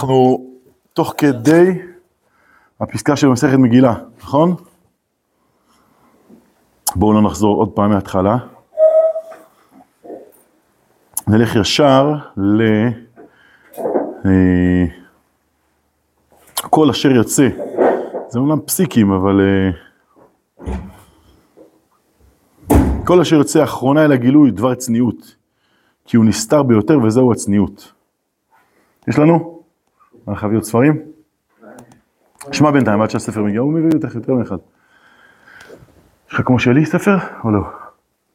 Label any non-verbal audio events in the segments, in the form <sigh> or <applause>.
אנחנו תוך כדי הפסקה של מסכת מגילה, נכון? בואו לא נחזור עוד פעם מההתחלה. נלך ישר ל... אה, כל אשר יוצא. זה אומנם פסיקים, אבל... אה, כל אשר יוצא אחרונה אל הגילוי דבר צניעות, כי הוא נסתר ביותר וזהו הצניעות. יש לנו? מה חייב ספרים? שמע בינתיים עד שהספר מגיע, הוא מביא אותך יותר מאחד. יש לך כמו שלי ספר או לא?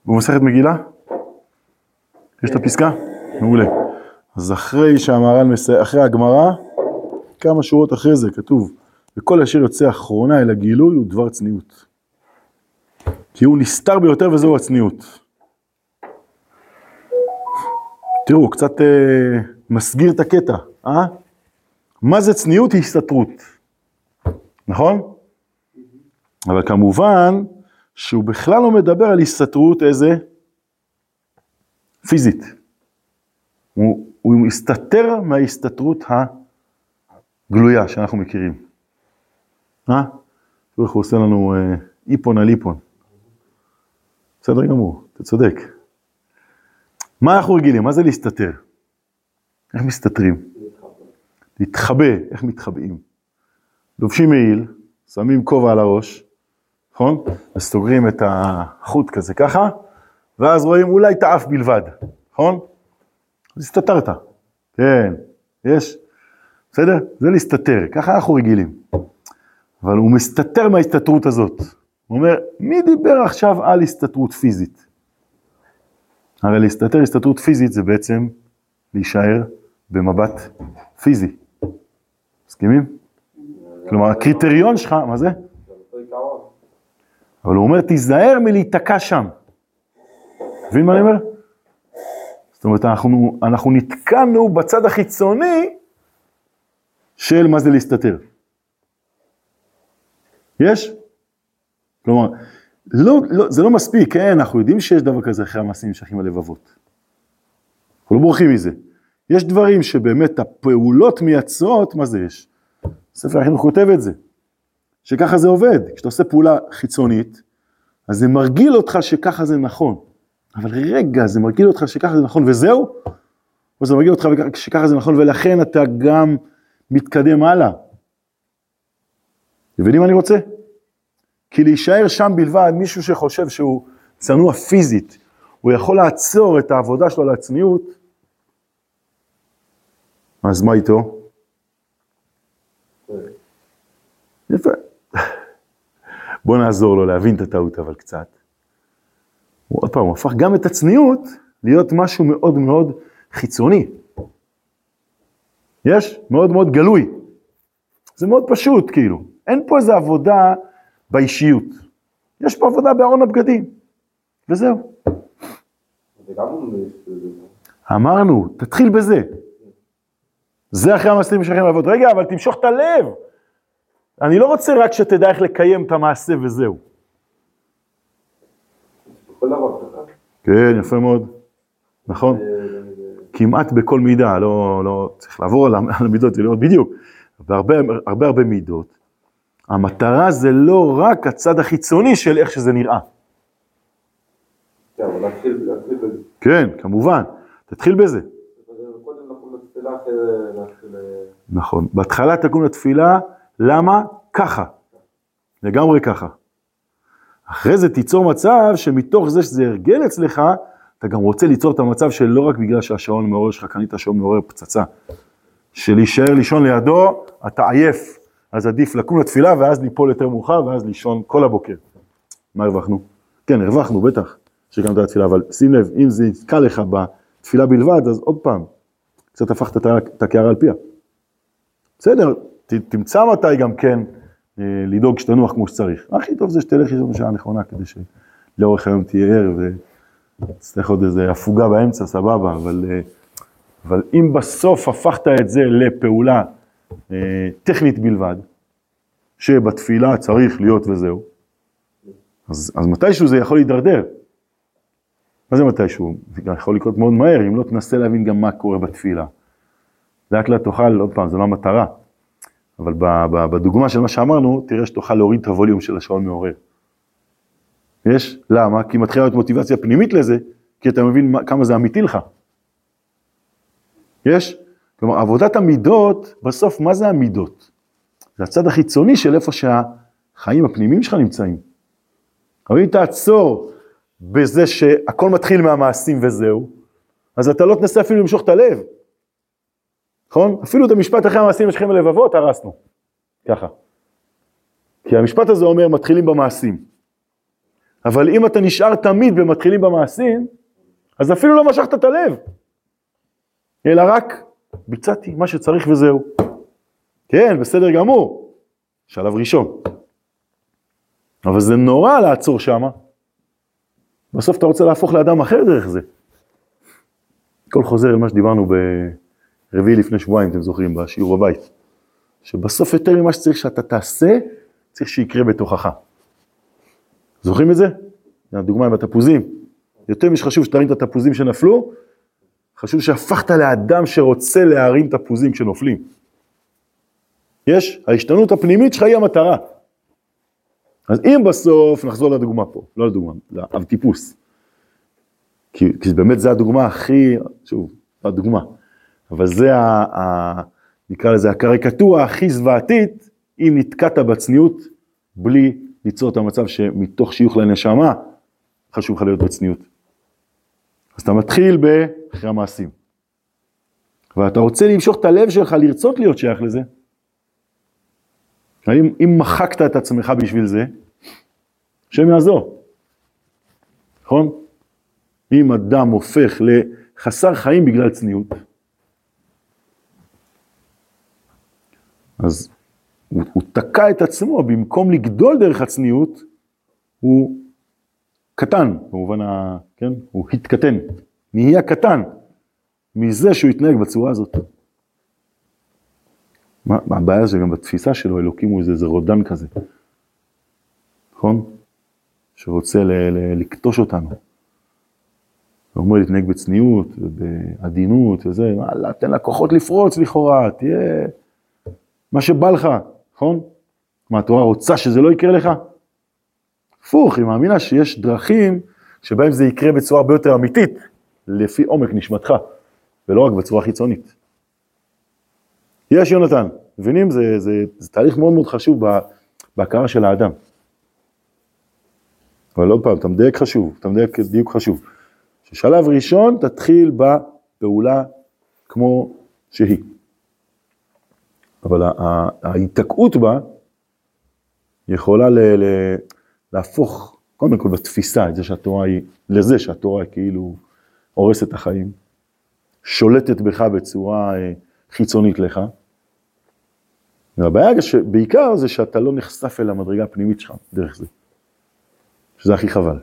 במסכת מגילה? יש את הפסקה? מעולה. אז אחרי שהמהר"ל מסיים, אחרי הגמרא, כמה שורות אחרי זה כתוב, וכל אשר יוצא אחרונה אל הגילוי הוא דבר צניעות. כי הוא נסתר ביותר וזהו הצניעות. תראו, קצת אה, מסגיר את הקטע, אה? מה זה צניעות? היא הסתתרות, נכון? אבל כמובן שהוא בכלל לא מדבר על הסתתרות איזה? פיזית. הוא, הוא מסתתר מההסתתרות הגלויה שאנחנו מכירים. אה? תראו איך הוא עושה לנו אה, איפון על איפון. בסדר גמור, אתה צודק. מה אנחנו רגילים? מה זה להסתתר? איך מסתתרים? להתחבא, איך מתחבאים? לובשים מעיל, שמים כובע על הראש, נכון? וסוגרים את החוט כזה ככה, ואז רואים אולי את האף בלבד, נכון? אז הסתתרת, כן, יש, בסדר? זה להסתתר, ככה אנחנו רגילים. אבל הוא מסתתר מההסתתרות הזאת. הוא אומר, מי דיבר עכשיו על הסתתרות פיזית? הרי להסתתר הסתתרות פיזית זה בעצם להישאר במבט פיזי. מסכימים? כלומר, הקריטריון שלך, מה זה? אבל הוא אומר, תיזהר מלהיתקע שם. מבין מה אני אומר? זאת אומרת, אנחנו, אנחנו נתקענו בצד החיצוני של מה זה להסתתר. יש? כלומר, לא, לא, זה לא מספיק, כן, אנחנו יודעים שיש דבר כזה אחרי המעשים נמשכים הלבבות. אנחנו לא בורחים מזה. יש דברים שבאמת הפעולות מייצרות, מה זה יש? ספר החינוך כותב את זה, שככה זה עובד. כשאתה עושה פעולה חיצונית, אז זה מרגיל אותך שככה זה נכון. אבל רגע, זה מרגיל אותך שככה זה נכון וזהו? או זה מרגיל אותך שככה זה נכון ולכן אתה גם מתקדם הלאה. מבינים מה אני רוצה? כי להישאר שם בלבד, מישהו שחושב שהוא צנוע פיזית, הוא יכול לעצור את העבודה שלו על הצניעות, אז מה איתו? יפה. בוא נעזור לו להבין את הטעות אבל קצת. הוא עוד פעם, הוא הפך גם את הצניעות להיות משהו מאוד מאוד חיצוני. יש? מאוד מאוד גלוי. זה מאוד פשוט כאילו. אין פה איזה עבודה באישיות. יש פה עבודה בארון הבגדים, וזהו. אמרנו, תתחיל בזה. זה אחרי המעשים שלכם לעבוד. רגע, אבל תמשוך את הלב. אני לא רוצה רק שתדע איך לקיים את המעשה וזהו. כן, יפה מאוד. נכון. כמעט בכל מידה, לא, לא, צריך לעבור על המידות ולראות בדיוק. בהרבה הרבה, הרבה מידות, המטרה זה לא רק הצד החיצוני של איך שזה נראה. כן, כן, כמובן, תתחיל בזה. נכון, בהתחלה תקום לתפילה, למה? ככה, לגמרי ככה. אחרי זה תיצור מצב שמתוך זה שזה הרגל אצלך, אתה גם רוצה ליצור את המצב שלא רק בגלל שהשעון מעורר שלך, קנית שעון מעורר פצצה, שלהישאר לישון לידו, אתה עייף, אז עדיף לקום לתפילה ואז ליפול יותר מאוחר ואז לישון כל הבוקר. מה הרווחנו? כן, הרווחנו, בטח, שקמת לתפילה, אבל שים לב, אם זה יתקע לך בתפילה בלבד, אז עוד פעם, קצת הפכת את הקערה על פיה. בסדר, תמצא מתי גם כן אה, לדאוג שתנוח כמו שצריך. הכי טוב זה שתלך לישון בשעה נכונה, כדי שלאורך היום תהיה ער ותצטרך עוד איזה הפוגה באמצע, סבבה, אבל, אה, אבל אם בסוף הפכת את זה לפעולה אה, טכנית בלבד, שבתפילה צריך להיות וזהו, אז, אז מתישהו זה יכול להידרדר. מה זה מתישהו? זה יכול לקרות מאוד מהר, אם לא תנסה להבין גם מה קורה בתפילה. לאט לאט תוכל, עוד פעם, זו לא המטרה, אבל בדוגמה של מה שאמרנו, תראה שתוכל להוריד את הווליום של השעון מעורר. יש? למה? כי מתחילה להיות מוטיבציה פנימית לזה, כי אתה מבין מה, כמה זה אמיתי לך. יש? כלומר, עבודת המידות, בסוף, מה זה המידות? זה הצד החיצוני של איפה שהחיים הפנימיים שלך נמצאים. אבל אם תעצור בזה שהכל מתחיל מהמעשים וזהו, אז אתה לא תנסה אפילו למשוך את הלב. נכון? אפילו את המשפט אחרי המעשים יש לכם הלבבות, הרסנו. ככה. כי המשפט הזה אומר, מתחילים במעשים. אבל אם אתה נשאר תמיד במתחילים במעשים, אז אפילו לא משכת את הלב. אלא רק ביצעתי מה שצריך וזהו. כן, בסדר גמור. שלב ראשון. אבל זה נורא לעצור שמה. בסוף אתה רוצה להפוך לאדם אחר דרך זה. הכל חוזר למה שדיברנו ברביעי לפני שבועיים, אתם זוכרים, בשיעור בבית. שבסוף יותר ממה שצריך שאתה תעשה, צריך שיקרה בתוכך. זוכרים את זה? הדוגמה עם התפוזים. יותר משחשוב שתרים את התפוזים שנפלו, חשוב שהפכת לאדם שרוצה להרים תפוזים כשנופלים. יש? ההשתנות הפנימית שלך היא המטרה. אז אם בסוף, נחזור לדוגמה פה, לא לדוגמה, לאבטיפוס. כי, כי באמת זה הדוגמה הכי, שוב, הדוגמה, אבל זה, ה, ה, נקרא לזה, הקריקטורה הכי זוועתית, אם נתקעת בצניעות, בלי ליצור את המצב שמתוך שיוך לנשמה, חשוב לך להיות בצניעות. אז אתה מתחיל באחרי המעשים. ואתה רוצה למשוך את הלב שלך, לרצות להיות שייך לזה. אם, אם מחקת את עצמך בשביל זה, השם יעזור. נכון? אם אדם הופך לחסר חיים בגלל צניעות, אז הוא, הוא תקע את עצמו, במקום לגדול דרך הצניעות, הוא קטן, במובן ה... כן? הוא התקטן, נהיה קטן מזה שהוא התנהג בצורה הזאת. מה, מה הבעיה זה גם בתפיסה שלו, אלוקים הוא איזה, איזה רודן כזה, נכון? שרוצה ל, ל, לקטוש אותנו. הוא אומר להתנהג בצניעות ובעדינות וזה, תן לה כוחות לפרוץ לכאורה, תהיה מה שבא לך, נכון? מה, התורה רוצה שזה לא יקרה לך? הפוך, היא מאמינה שיש דרכים שבהם זה יקרה בצורה הרבה יותר אמיתית, לפי עומק נשמתך, ולא רק בצורה חיצונית. יש יונתן, מבינים? זה, זה, זה תהליך מאוד מאוד חשוב בהכרה של האדם. אבל עוד פעם, אתה מדייק חשוב, אתה מדייק דיוק חשוב. ששלב ראשון תתחיל בפעולה כמו שהיא. אבל ההיתקעות בה יכולה ל, ל, להפוך, קודם כל בתפיסה, את זה שהתורה היא, לזה שהתורה היא כאילו הורסת את החיים, שולטת בך בצורה אה, חיצונית לך. והבעיה שבעיקר זה שאתה לא נחשף אל המדרגה הפנימית שלך דרך זה, שזה הכי חבל.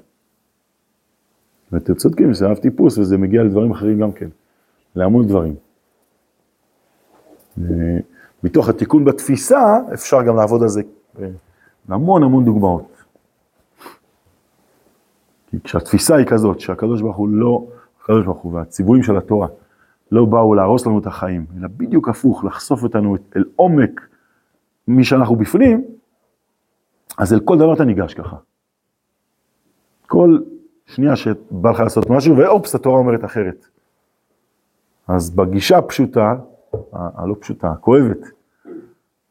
ואתם צודקים, זה אהב טיפוס וזה מגיע לדברים אחרים גם כן, להמון דברים. מתוך התיקון בתפיסה, אפשר גם לעבוד על זה בהמון המון דוגמאות. כי כשהתפיסה היא כזאת, שהקדוש ברוך הוא לא, הקדוש ברוך הוא והציוויים של התורה לא באו להרוס לנו את החיים, אלא בדיוק הפוך, לחשוף אותנו אל עומק מי שאנחנו בפנים, אז אל כל דבר אתה ניגש ככה. כל שנייה שבא לך לעשות משהו, ואופס, התורה אומרת אחרת. אז בגישה הפשוטה, הלא פשוטה, הכואבת,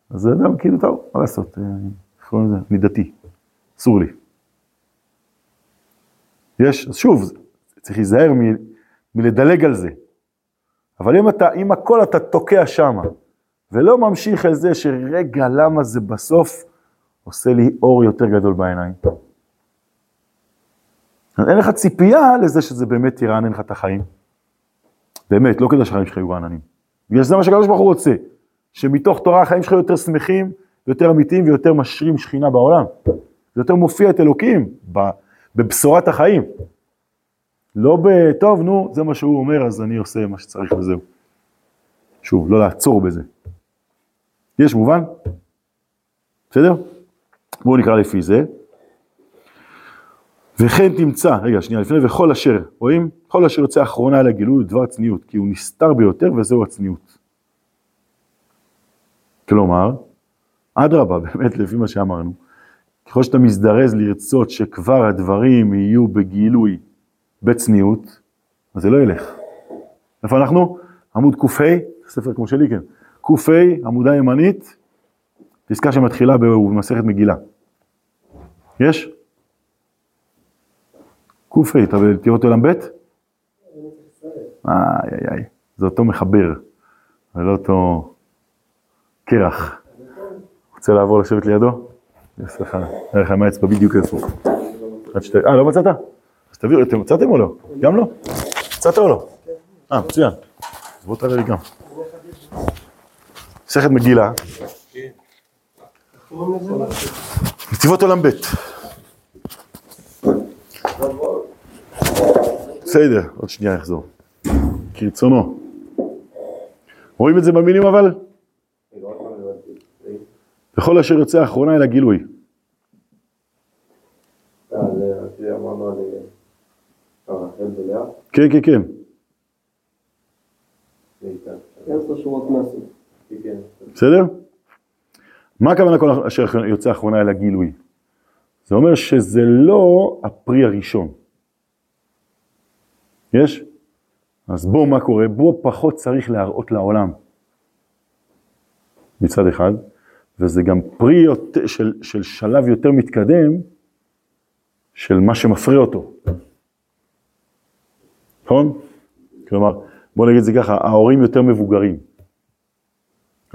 אז אדם כאילו, טוב, מה לעשות, אה, איך קוראים לזה? אני דתי, אסור לי. יש, אז שוב, צריך להיזהר מ, מלדלג על זה. אבל אם אתה, אם הכל אתה תוקע שמה, ולא ממשיך אל זה שרגע, למה זה בסוף עושה לי אור יותר גדול בעיניים. אין לך ציפייה לזה שזה באמת ירענן לך את החיים. באמת, לא כדי שהחיים שלך יהיו רעננים. בגלל שזה מה שהקדוש ברוך הוא רוצה, שמתוך תורה החיים שלך יותר שמחים, יותר אמיתיים ויותר משרים שכינה בעולם. זה יותר מופיע את אלוקים בבשורת החיים. לא ב, טוב, נו, זה מה שהוא אומר, אז אני עושה מה שצריך וזהו. שוב, לא לעצור בזה. יש מובן? בסדר? בואו נקרא לפי זה. וכן תמצא, רגע, שנייה לפני, וכל אשר, רואים? כל אשר יוצא אחרונה אל הגילוי הוא דבר צניעות, כי הוא נסתר ביותר וזהו הצניעות. כלומר, אדרבה, <laughs> באמת, לפי מה שאמרנו, ככל שאתה מזדרז לרצות שכבר הדברים יהיו בגילוי, בצניעות, אז זה לא ילך. איפה אנחנו? עמוד ק"ה, ספר כמו שלי, כן. ק"ה, עמודה ימנית, פסקה שמתחילה במסכת מגילה. יש? ק"ה, אתה תראה אותו ל"ב? איי איי איי, זה אותו מחבר, זה לא אותו קרח. רוצה לעבור לשבת לידו? סליחה, נראה לך מה האצבע בדיוק איפה. אה, לא מצאת? אז תביאו, אתם מצאתם או לא? גם לא? מצאת או לא? אה, מצוין. אז בוא תראה לי גם. מסכת מגילה. נתיבות עולם ב'. בסדר, עוד שנייה יחזור. כרצונו. רואים את זה במילים אבל? וכל אשר יוצא האחרונה אל הגילוי. כן, כן, כן. בסדר? מה הכוונה כל אשר יוצא האחרונה אל הגילוי? זה אומר שזה לא הפרי הראשון. יש? אז בוא, מה קורה? בוא פחות צריך להראות לעולם. מצד אחד, וזה גם פרי יותר, של, של שלב יותר מתקדם של מה שמפריע אותו. נכון? כלומר, בוא נגיד את זה ככה, ההורים יותר מבוגרים.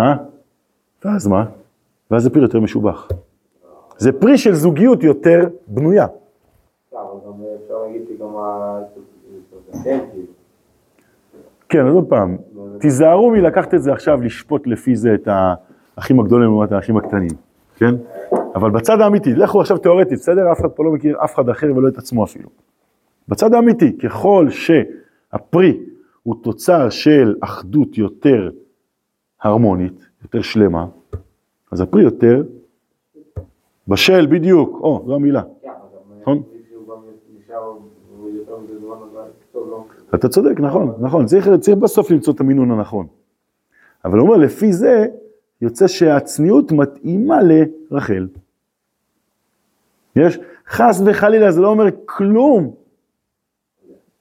אה? ואז מה? ואז זה פרי יותר משובח. זה פרי של זוגיות יותר בנויה. כן, אז עוד פעם, תיזהרו מלקחת את זה עכשיו, לשפוט לפי זה את האחים הגדולים לעומת האחים הקטנים, כן? אבל בצד האמיתי, לכו עכשיו תיאורטית, בסדר? אף אחד פה לא מכיר אף אחד אחר ולא את עצמו אפילו. בצד האמיתי, ככל שהפרי הוא תוצר של אחדות יותר הרמונית, יותר שלמה, אז הפרי יותר בשל בדיוק, או, זו המילה, נכון? אתה צודק, נכון, נכון, צריך, צריך בסוף למצוא את המינון הנכון. אבל הוא אומר, לפי זה, יוצא שהצניעות מתאימה לרחל. יש? חס וחלילה, זה לא אומר כלום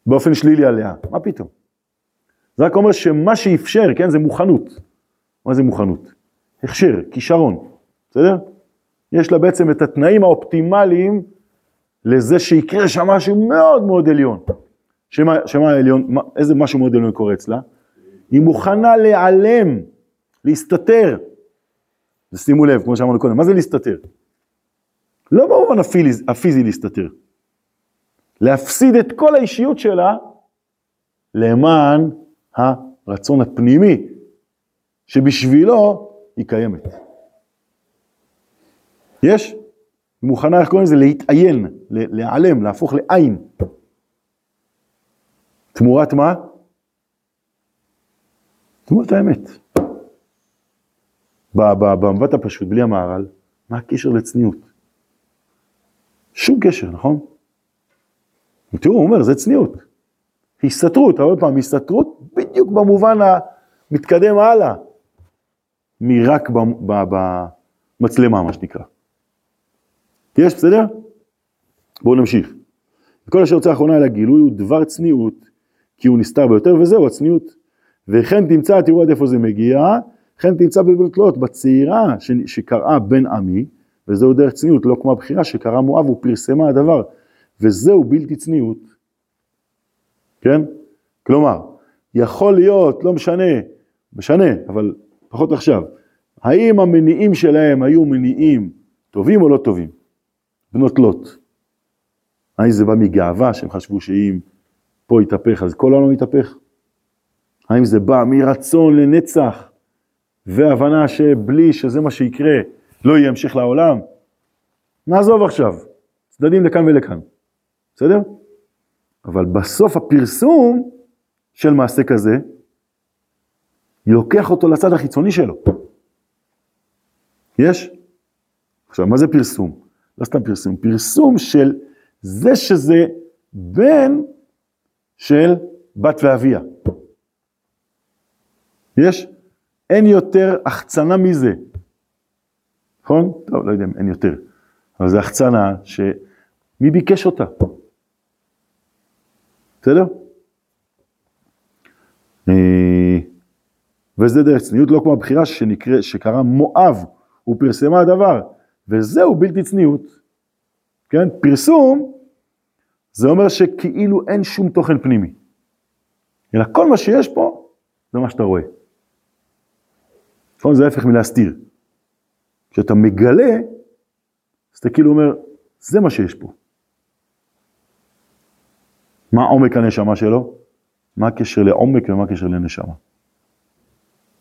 באופן שלילי עליה, מה פתאום? זה רק אומר שמה שאפשר, כן, זה מוכנות. מה זה מוכנות? הכשר, כישרון, בסדר? יש לה בעצם את התנאים האופטימליים לזה שיקרה שם משהו מאוד מאוד עליון. שמה, שמה העליון, איזה משהו מאוד עליון קורה אצלה? היא מוכנה להיעלם, להסתתר. ושימו לב, כמו שאמרנו קודם, מה זה להסתתר? לא במובן הפיזי להסתתר. להפסיד את כל האישיות שלה למען הרצון הפנימי, שבשבילו היא קיימת. יש? היא מוכנה, איך קוראים לזה? להתעיין, להיעלם, להפוך לעין. תמורת מה? תמורת האמת. במבט הפשוט, בלי המהר"ל, מה הקשר לצניעות? שום קשר, נכון? תראו, הוא אומר, זה צניעות. הסתתרות, עוד פעם, הסתתרות בדיוק במובן המתקדם הלאה, מרק במצלמה, מה שנקרא. יש, בסדר? בואו נמשיך. כל אשר יוצא האחרונה אל הגילוי הוא דבר צניעות, כי הוא נסתר ביותר, וזהו הצניעות. וכן תמצא, תראו עד איפה זה מגיע, כן תמצא בלבל תלויות, בצעירה שקראה בן עמי, וזהו דרך צניעות, לא כמו הבחירה שקרא מואב ופרסמה הדבר, וזהו בלתי צניעות. כן? כלומר, יכול להיות, לא משנה, משנה, אבל פחות עכשיו, האם המניעים שלהם היו מניעים טובים או לא טובים? בנות לוט. האם זה בא מגאווה, שהם חשבו שאם פה יתהפך אז כל העולם יתהפך? האם זה בא מרצון לנצח והבנה שבלי שזה מה שיקרה לא יהיה המשך לעולם? נעזוב עכשיו, צדדים לכאן ולכאן, בסדר? אבל בסוף הפרסום של מעשה כזה, לוקח אותו לצד החיצוני שלו. יש? עכשיו, מה זה פרסום? לא סתם פרסום, פרסום של זה שזה בן של בת ואביה. יש? אין יותר החצנה מזה. נכון? טוב, לא יודע אם אין יותר, אבל זה החצנה שמי ביקש אותה? בסדר? אה, וזה דרך צניעות לא כמו הבחירה שנקרא, שקרא מואב, הוא פרסמה הדבר, וזהו בלתי צניעות. כן? פרסום, זה אומר שכאילו אין שום תוכן פנימי. אלא כל מה שיש פה, זה מה שאתה רואה. נכון? זה ההפך מלהסתיר. כשאתה מגלה, אז אתה כאילו אומר, זה מה שיש פה. מה עומק הנשמה שלו? מה הקשר לעומק ומה הקשר לנשמה?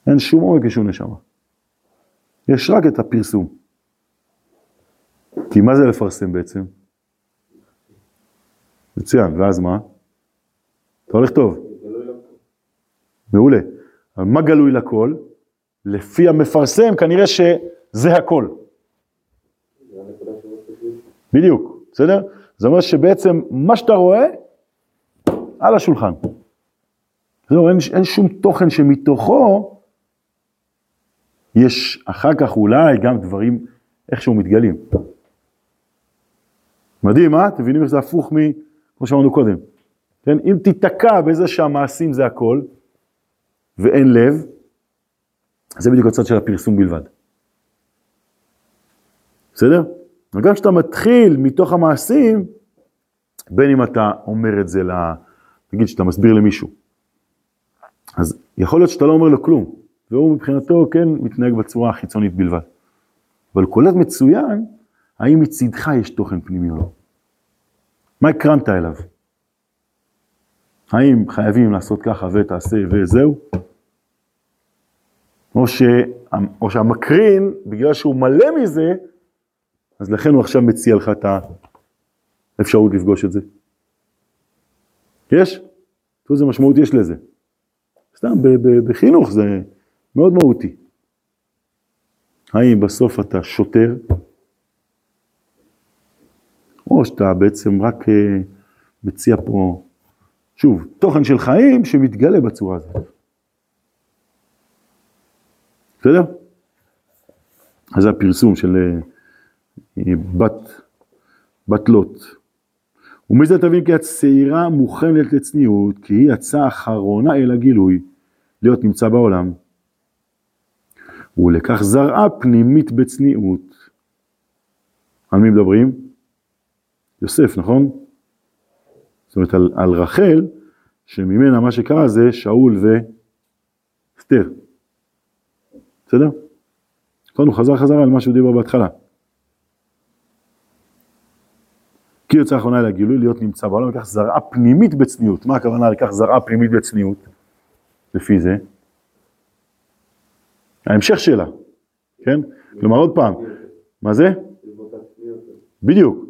אין שום עומק ושום נשמה. יש רק את הפרסום. כי מה זה לפרסם בעצם? מצוין, ואז מה? אתה הולך טוב. מעולה. אבל מה גלוי לכל? לפי המפרסם כנראה שזה הכל. בדיוק, בסדר? זה אומר שבעצם מה שאתה רואה, על השולחן. זהו, אין, אין שום תוכן שמתוכו יש אחר כך אולי גם דברים איכשהו מתגלים. מדהים, אה? אתם מבינים איך זה הפוך מ... כמו שאמרנו קודם. כן? אם תיתקע בזה שהמעשים זה הכל, ואין לב, זה בדיוק הצד של הפרסום בלבד. בסדר? וגם כשאתה מתחיל מתוך המעשים, בין אם אתה אומר את זה, ל... נגיד שאתה מסביר למישהו, אז יכול להיות שאתה לא אומר לו כלום, והוא מבחינתו כן מתנהג בצורה החיצונית בלבד. אבל קולט מצוין, האם מצידך יש תוכן פנימי או לא. מה הקרנת אליו? האם חייבים לעשות ככה ותעשה וזהו? או, ש... או שהמקרין, בגלל שהוא מלא מזה, אז לכן הוא עכשיו מציע לך את האפשרות לפגוש את זה. יש? תראו איזה משמעות יש לזה. סתם, בחינוך זה מאוד מהותי. האם בסוף אתה שוטר, או שאתה בעצם רק אה, מציע פה, שוב, תוכן של חיים שמתגלה בצורה הזאת. בסדר? אז זה הפרסום של אה, בת, בת לוט. ומזה תבין כי הצעירה מוכנת לצניעות, כי היא יצאה אחרונה אל הגילוי, להיות נמצא בעולם. ולקח זרעה פנימית בצניעות. על מי מדברים? יוסף, נכון? זאת אומרת על, על רחל, שממנה מה שקרה זה שאול ואסתר. בסדר? נכון, הוא חזר חזרה על מה שהוא דיבר בהתחלה. כי יוצא האחרונה אל הגילוי להיות נמצא בעולם, לקח זרעה פנימית בצניעות. מה הכוונה לקח זרעה פנימית בצניעות? לפי זה. ההמשך שלה, כן? כלומר עוד פעם, מה זה? בדיוק,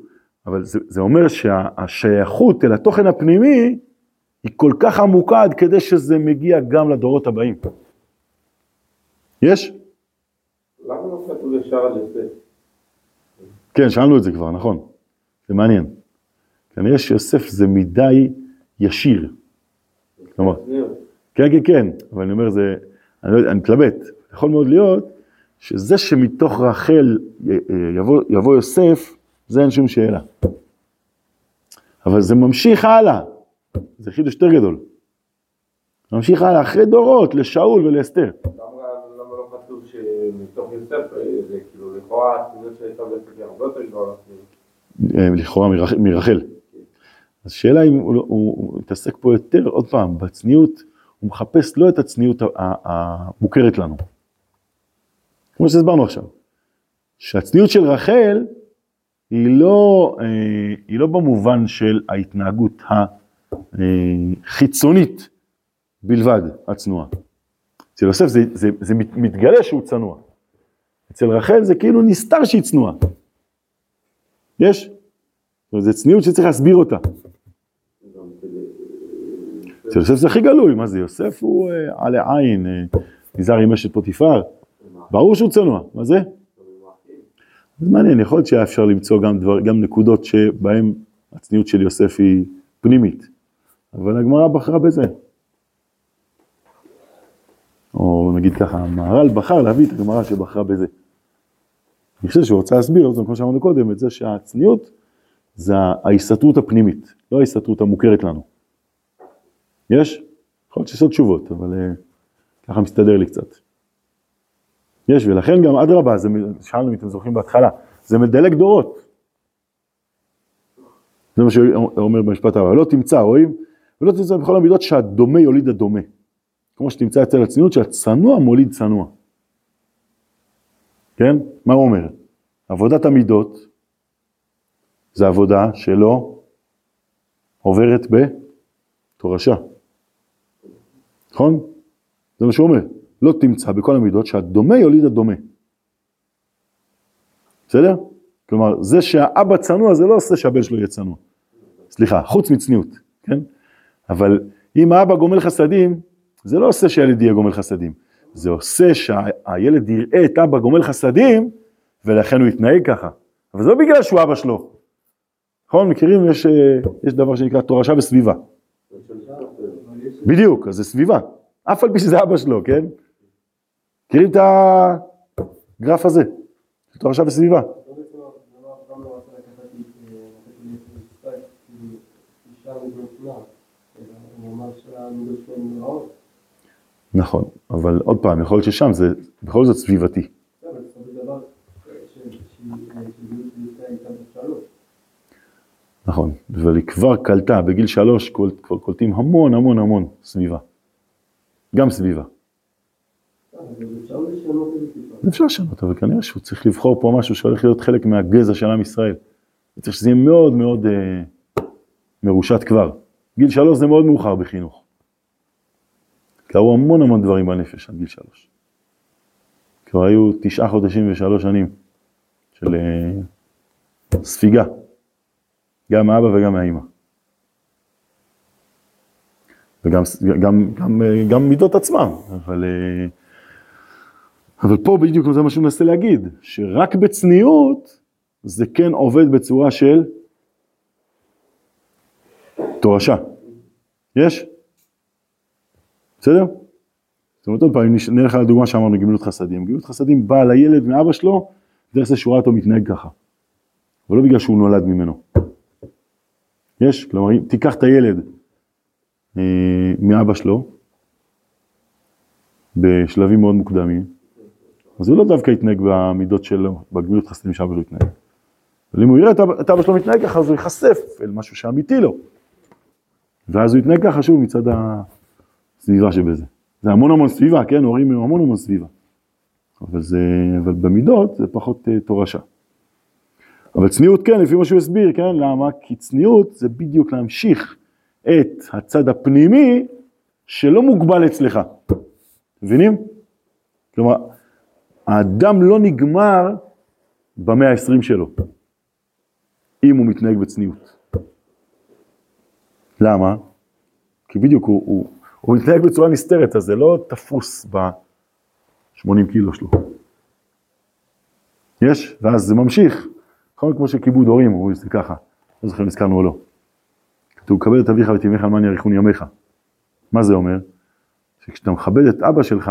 אבל זה, זה אומר שהשייכות אל התוכן הפנימי היא כל כך עמוקה עד כדי שזה מגיע גם לדורות הבאים. יש? למה לא כתוב ישר על יוסף? כן, שאלנו את זה כבר, נכון. זה מעניין. כנראה שיוסף זה מדי ישיר. כלומר, כן, כן, כן, אבל אני אומר, זה, אני לא יודע, אני מתלבט. יכול מאוד להיות שזה שמתוך רחל יבוא, יבוא יוסף, זה אין שום שאלה. אבל זה ממשיך הלאה, זה חידוש יותר גדול. ממשיך הלאה, אחרי דורות, לשאול ולאסתר. מתוך יוסף, זה כאילו לכאורה הצניעות שהייתה בעצם הרבה יותר גדולה. אה, לכאורה מרחל. אז שאלה אם הוא, הוא מתעסק פה יותר, עוד פעם, בצניעות, הוא מחפש לא את הצניעות המוכרת לנו. כמו שהסברנו עכשיו, שהצניעות של רחל היא לא, אה, היא לא במובן של ההתנהגות החיצונית בלבד, הצנועה. אצל יוסף זה, זה, זה מתגלה שהוא צנוע. אצל רחל זה כאילו נסתר שהיא צנועה. יש? זה צניעות שצריך להסביר אותה. אצל יוסף זה הכי גלוי, מה זה יוסף הוא אה, עלי עין, אה, נזהר עם אשת פוטיפר, ברור שהוא צנוע, מה זה? זה מעניין, יכול להיות שהיה אפשר למצוא גם, דבר, גם נקודות שבהן הצניעות של יוסף היא פנימית, אבל הגמרא בחרה בזה. או נגיד ככה, המהר"ל בחר להביא את הגמרא שבחרה בזה. אני חושב שהוא רוצה להסביר, אומרת, כמו שאמרנו קודם, את זה שהצניעות זה ההסתתרות הפנימית, לא ההסתתרות המוכרת לנו. יש? יכול להיות שיש עוד תשובות, אבל uh, ככה מסתדר לי קצת. יש, ולכן גם אדרבה, שאלנו אם אתם זוכרים בהתחלה, זה מדלג דורות. זה מה שאומר במשפט הבא, לא תמצא, רואים? ולא תמצא בכל המידות שהדומה יוליד הדומה. כמו שתמצא אצל הצניעות שהצנוע מוליד צנוע. כן? מה הוא אומר? עבודת המידות זה עבודה שלא עוברת בתורשה. נכון? זה מה שהוא אומר. לא תמצא בכל המידות שהדומה יוליד הדומה. בסדר? כלומר, זה שהאבא צנוע זה לא עושה שהבן שלו יהיה צנוע. סליחה, חוץ מצניעות, כן? אבל אם האבא גומל חסדים, זה לא עושה שהילד יהיה גומל חסדים. זה עושה שהילד יראה את אבא גומל חסדים, ולכן הוא יתנהג ככה. אבל זה לא בגלל שהוא אבא שלו. נכון? מכירים? יש, אה, יש דבר שנקרא תורשה וסביבה. בדיוק, אז זה סביבה. אף על פי שזה אבא שלו, כן? מכירים את הגרף הזה? תורשה וסביבה. נכון, אבל עוד פעם, יכול להיות ששם זה בכל זאת סביבתי. נכון, אבל היא כבר קלטה, בגיל שלוש קולטים המון המון המון סביבה. גם סביבה. אפשר לשנות, אבל כנראה שהוא צריך לבחור פה משהו שהולך להיות חלק מהגזע של עם ישראל. צריך שזה יהיה מאוד מאוד אה, מרושת כבר. גיל שלוש זה מאוד מאוחר בחינוך. קרו המון המון דברים בנפש עד גיל שלוש. כבר היו תשעה חודשים ושלוש שנים של אה, ספיגה, גם מהאבא וגם מהאימא. וגם גם, גם, אה, גם מידות עצמם, אבל, אה, אבל פה בדיוק זה מה שהוא מנסה להגיד, שרק בצניעות זה כן עובד בצורה של תורשה. יש? בסדר? זאת אומרת עוד פעם, אם נלך על הדוגמה שאמרנו, גמילות חסדים. גמילות חסדים באה לילד מאבא שלו, דרך זה שהוא ראה אותו מתנהג ככה. אבל לא בגלל שהוא נולד ממנו. יש? כלומר, אם תיקח את הילד אה, מאבא שלו, בשלבים מאוד מוקדמים, אז הוא לא דווקא יתנהג במידות שלו, בגמילות חסדים שאבא שלו יתנהג. אבל אם הוא יראה את אבא שלו מתנהג ככה, אז הוא ייחשף אל משהו שאמיתי לו. ואז הוא יתנהג ככה שוב מצד הסביבה שבזה. זה המון המון סביבה, כן, הורים הם המון המון סביבה. אבל, זה, אבל במידות זה פחות uh, תורשה. אבל צניעות כן, לפי מה שהוא הסביר, כן, למה? כי צניעות זה בדיוק להמשיך את הצד הפנימי שלא מוגבל אצלך. מבינים? כלומר, האדם לא נגמר במאה ה-20 שלו, אם הוא מתנהג בצניעות. למה? כי בדיוק הוא, הוא, הוא מתנהג בצורה נסתרת, אז זה לא תפוס ב-80 קילו שלו. יש, ואז זה ממשיך, נכון כמו שכיבוד הורים, הוא זה ככה, לא זוכר אם הזכרנו או לא. כתוב, כבד את אביך ואת אמך למען יאריכון ימיך. מה זה אומר? שכשאתה מכבד את אבא שלך,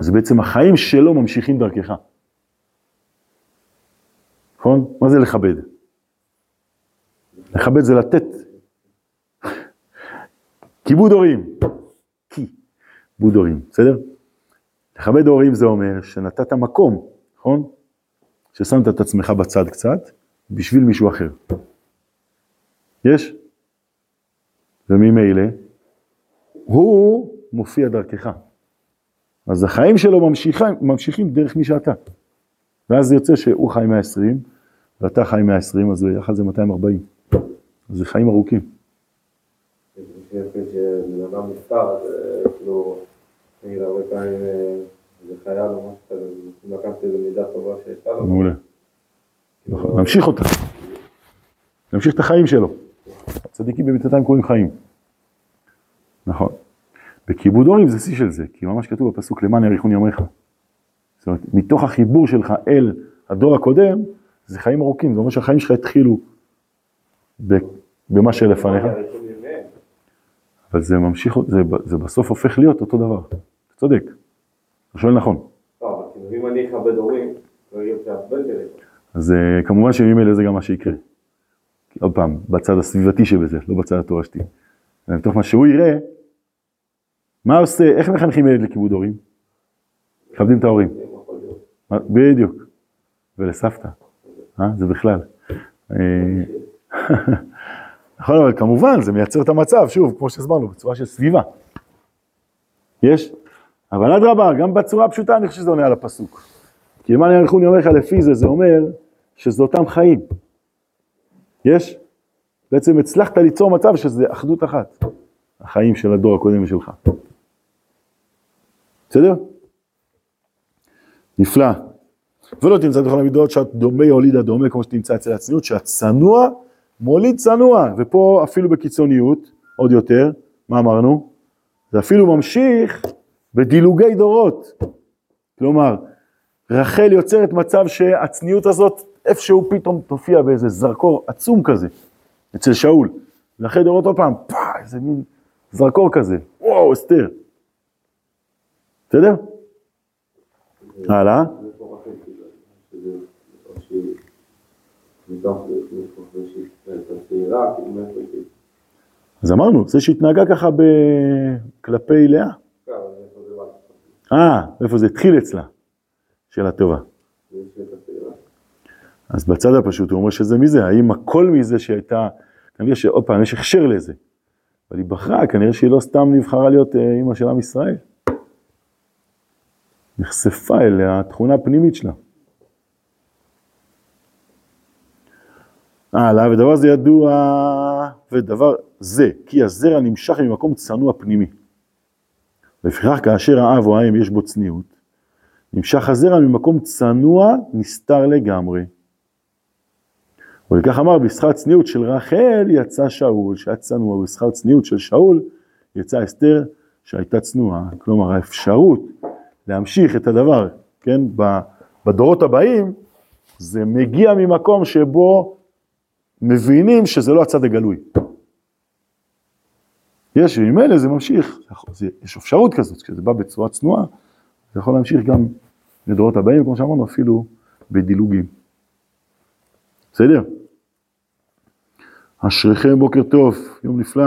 אז בעצם החיים שלו ממשיכים דרכך. נכון? מה זה לכבד? לכבד זה לתת <laughs> כיבוד הורים. כיבוד הורים, בסדר? לכבד הורים זה אומר שנתת מקום, נכון? ששמת את עצמך בצד קצת, בשביל מישהו אחר. יש? וממילא, הוא מופיע דרכך. אז החיים שלו ממשיכים, ממשיכים דרך מי שאתה. ואז זה יוצא שהוא חי 120, ואתה חי 120, אז יחד זה 240. אז זה חיים ארוכים. אדם נפטר, אה, כאילו, נגיד הרבה פעמים אה, זה חייל או משהו כזה, רוצים לקחת איזה מידה טובה שהייתה לו. מעולה. נמשיך אותה. נמשיך את החיים שלו. הצדיקים במיטתם קוראים חיים. נכון. בכיבוד הורים זה שיא של זה, כי ממש כתוב בפסוק למען יאריכון ימיך. זאת אומרת, מתוך החיבור שלך אל הדור הקודם, זה חיים ארוכים, זה אומר שהחיים שלך התחילו במה שלפניך. אבל זה ממשיך, זה, זה בסוף הופך להיות אותו דבר. אתה צודק. אתה שואל נכון. לא, כאילו, אם אני אכבד הורים, לא יהיה. אז אה, כמובן שממילא זה גם מה שיקרה. עוד פעם, בצד הסביבתי שבזה, לא בצד התורשתי. ומתוך מה שהוא יראה, מה עושה, איך מחנכים ילד לכיבוד הורים? מכבדים את ההורים. בדיוק. ולסבתא. אה? זה בכלל. אה, <laughs> נכון, אבל כמובן, זה מייצר את המצב, שוב, כמו שהסברנו, בצורה של סביבה. יש? אבל אדרבה, גם בצורה הפשוטה אני חושב שזה עונה על הפסוק. כי למען יאריכוני אומר לך לפי זה, זה אומר שזה אותם חיים. יש? בעצם הצלחת ליצור מצב שזה אחדות אחת. החיים של הדור הקודם ושלך. בסדר? נפלא. ולא תמצא בכל המידות שאת דומה הולידה דומה, כמו שתמצא אצל הצניעות, שהצנוע מוליד צנוע, ופה אפילו בקיצוניות, עוד יותר, מה אמרנו? זה אפילו ממשיך בדילוגי דורות. כלומר, רחל יוצרת מצב שהצניעות הזאת איפשהו פתאום תופיע באיזה זרקור עצום כזה, אצל שאול. ואחרי דורות עוד פעם, פאה, איזה מין זרקור כזה, וואו, אסתר. בסדר? הלאה. אז אמרנו, זה שהתנהגה ככה. כלפי לאה. אה, איפה זה התחיל אצלה? שאלה טובה. אז בצד הפשוט הוא אומר שזה מזה, האם הכל מזה שהייתה, כנראה שעוד פעם, יש הכשר לזה. אבל היא בחרה, כנראה שהיא לא סתם נבחרה להיות אה, אימא של עם ישראל. נחשפה אל התכונה הפנימית שלה. הלאה, ודבר זה ידוע, ודבר זה, כי הזרע נמשך ממקום צנוע פנימי. לפיכך כאשר האב או האם יש בו צניעות, נמשך הזרע ממקום צנוע נסתר לגמרי. וכך אמר, בשכר צניעות של רחל יצא שאול, שהיה צנוע, ובשכר צניעות של שאול יצא אסתר שהייתה צנועה. כלומר, האפשרות להמשיך את הדבר, כן, בדורות הבאים, זה מגיע ממקום שבו מבינים שזה לא הצד הגלוי. יש, וממילא זה ממשיך, יש אפשרות כזאת, כשזה בא בצורה צנועה, זה יכול להמשיך גם לדורות הבאים, כמו שאמרנו, אפילו בדילוגים. בסדר? אשריכם בוקר טוב, יום נפלא.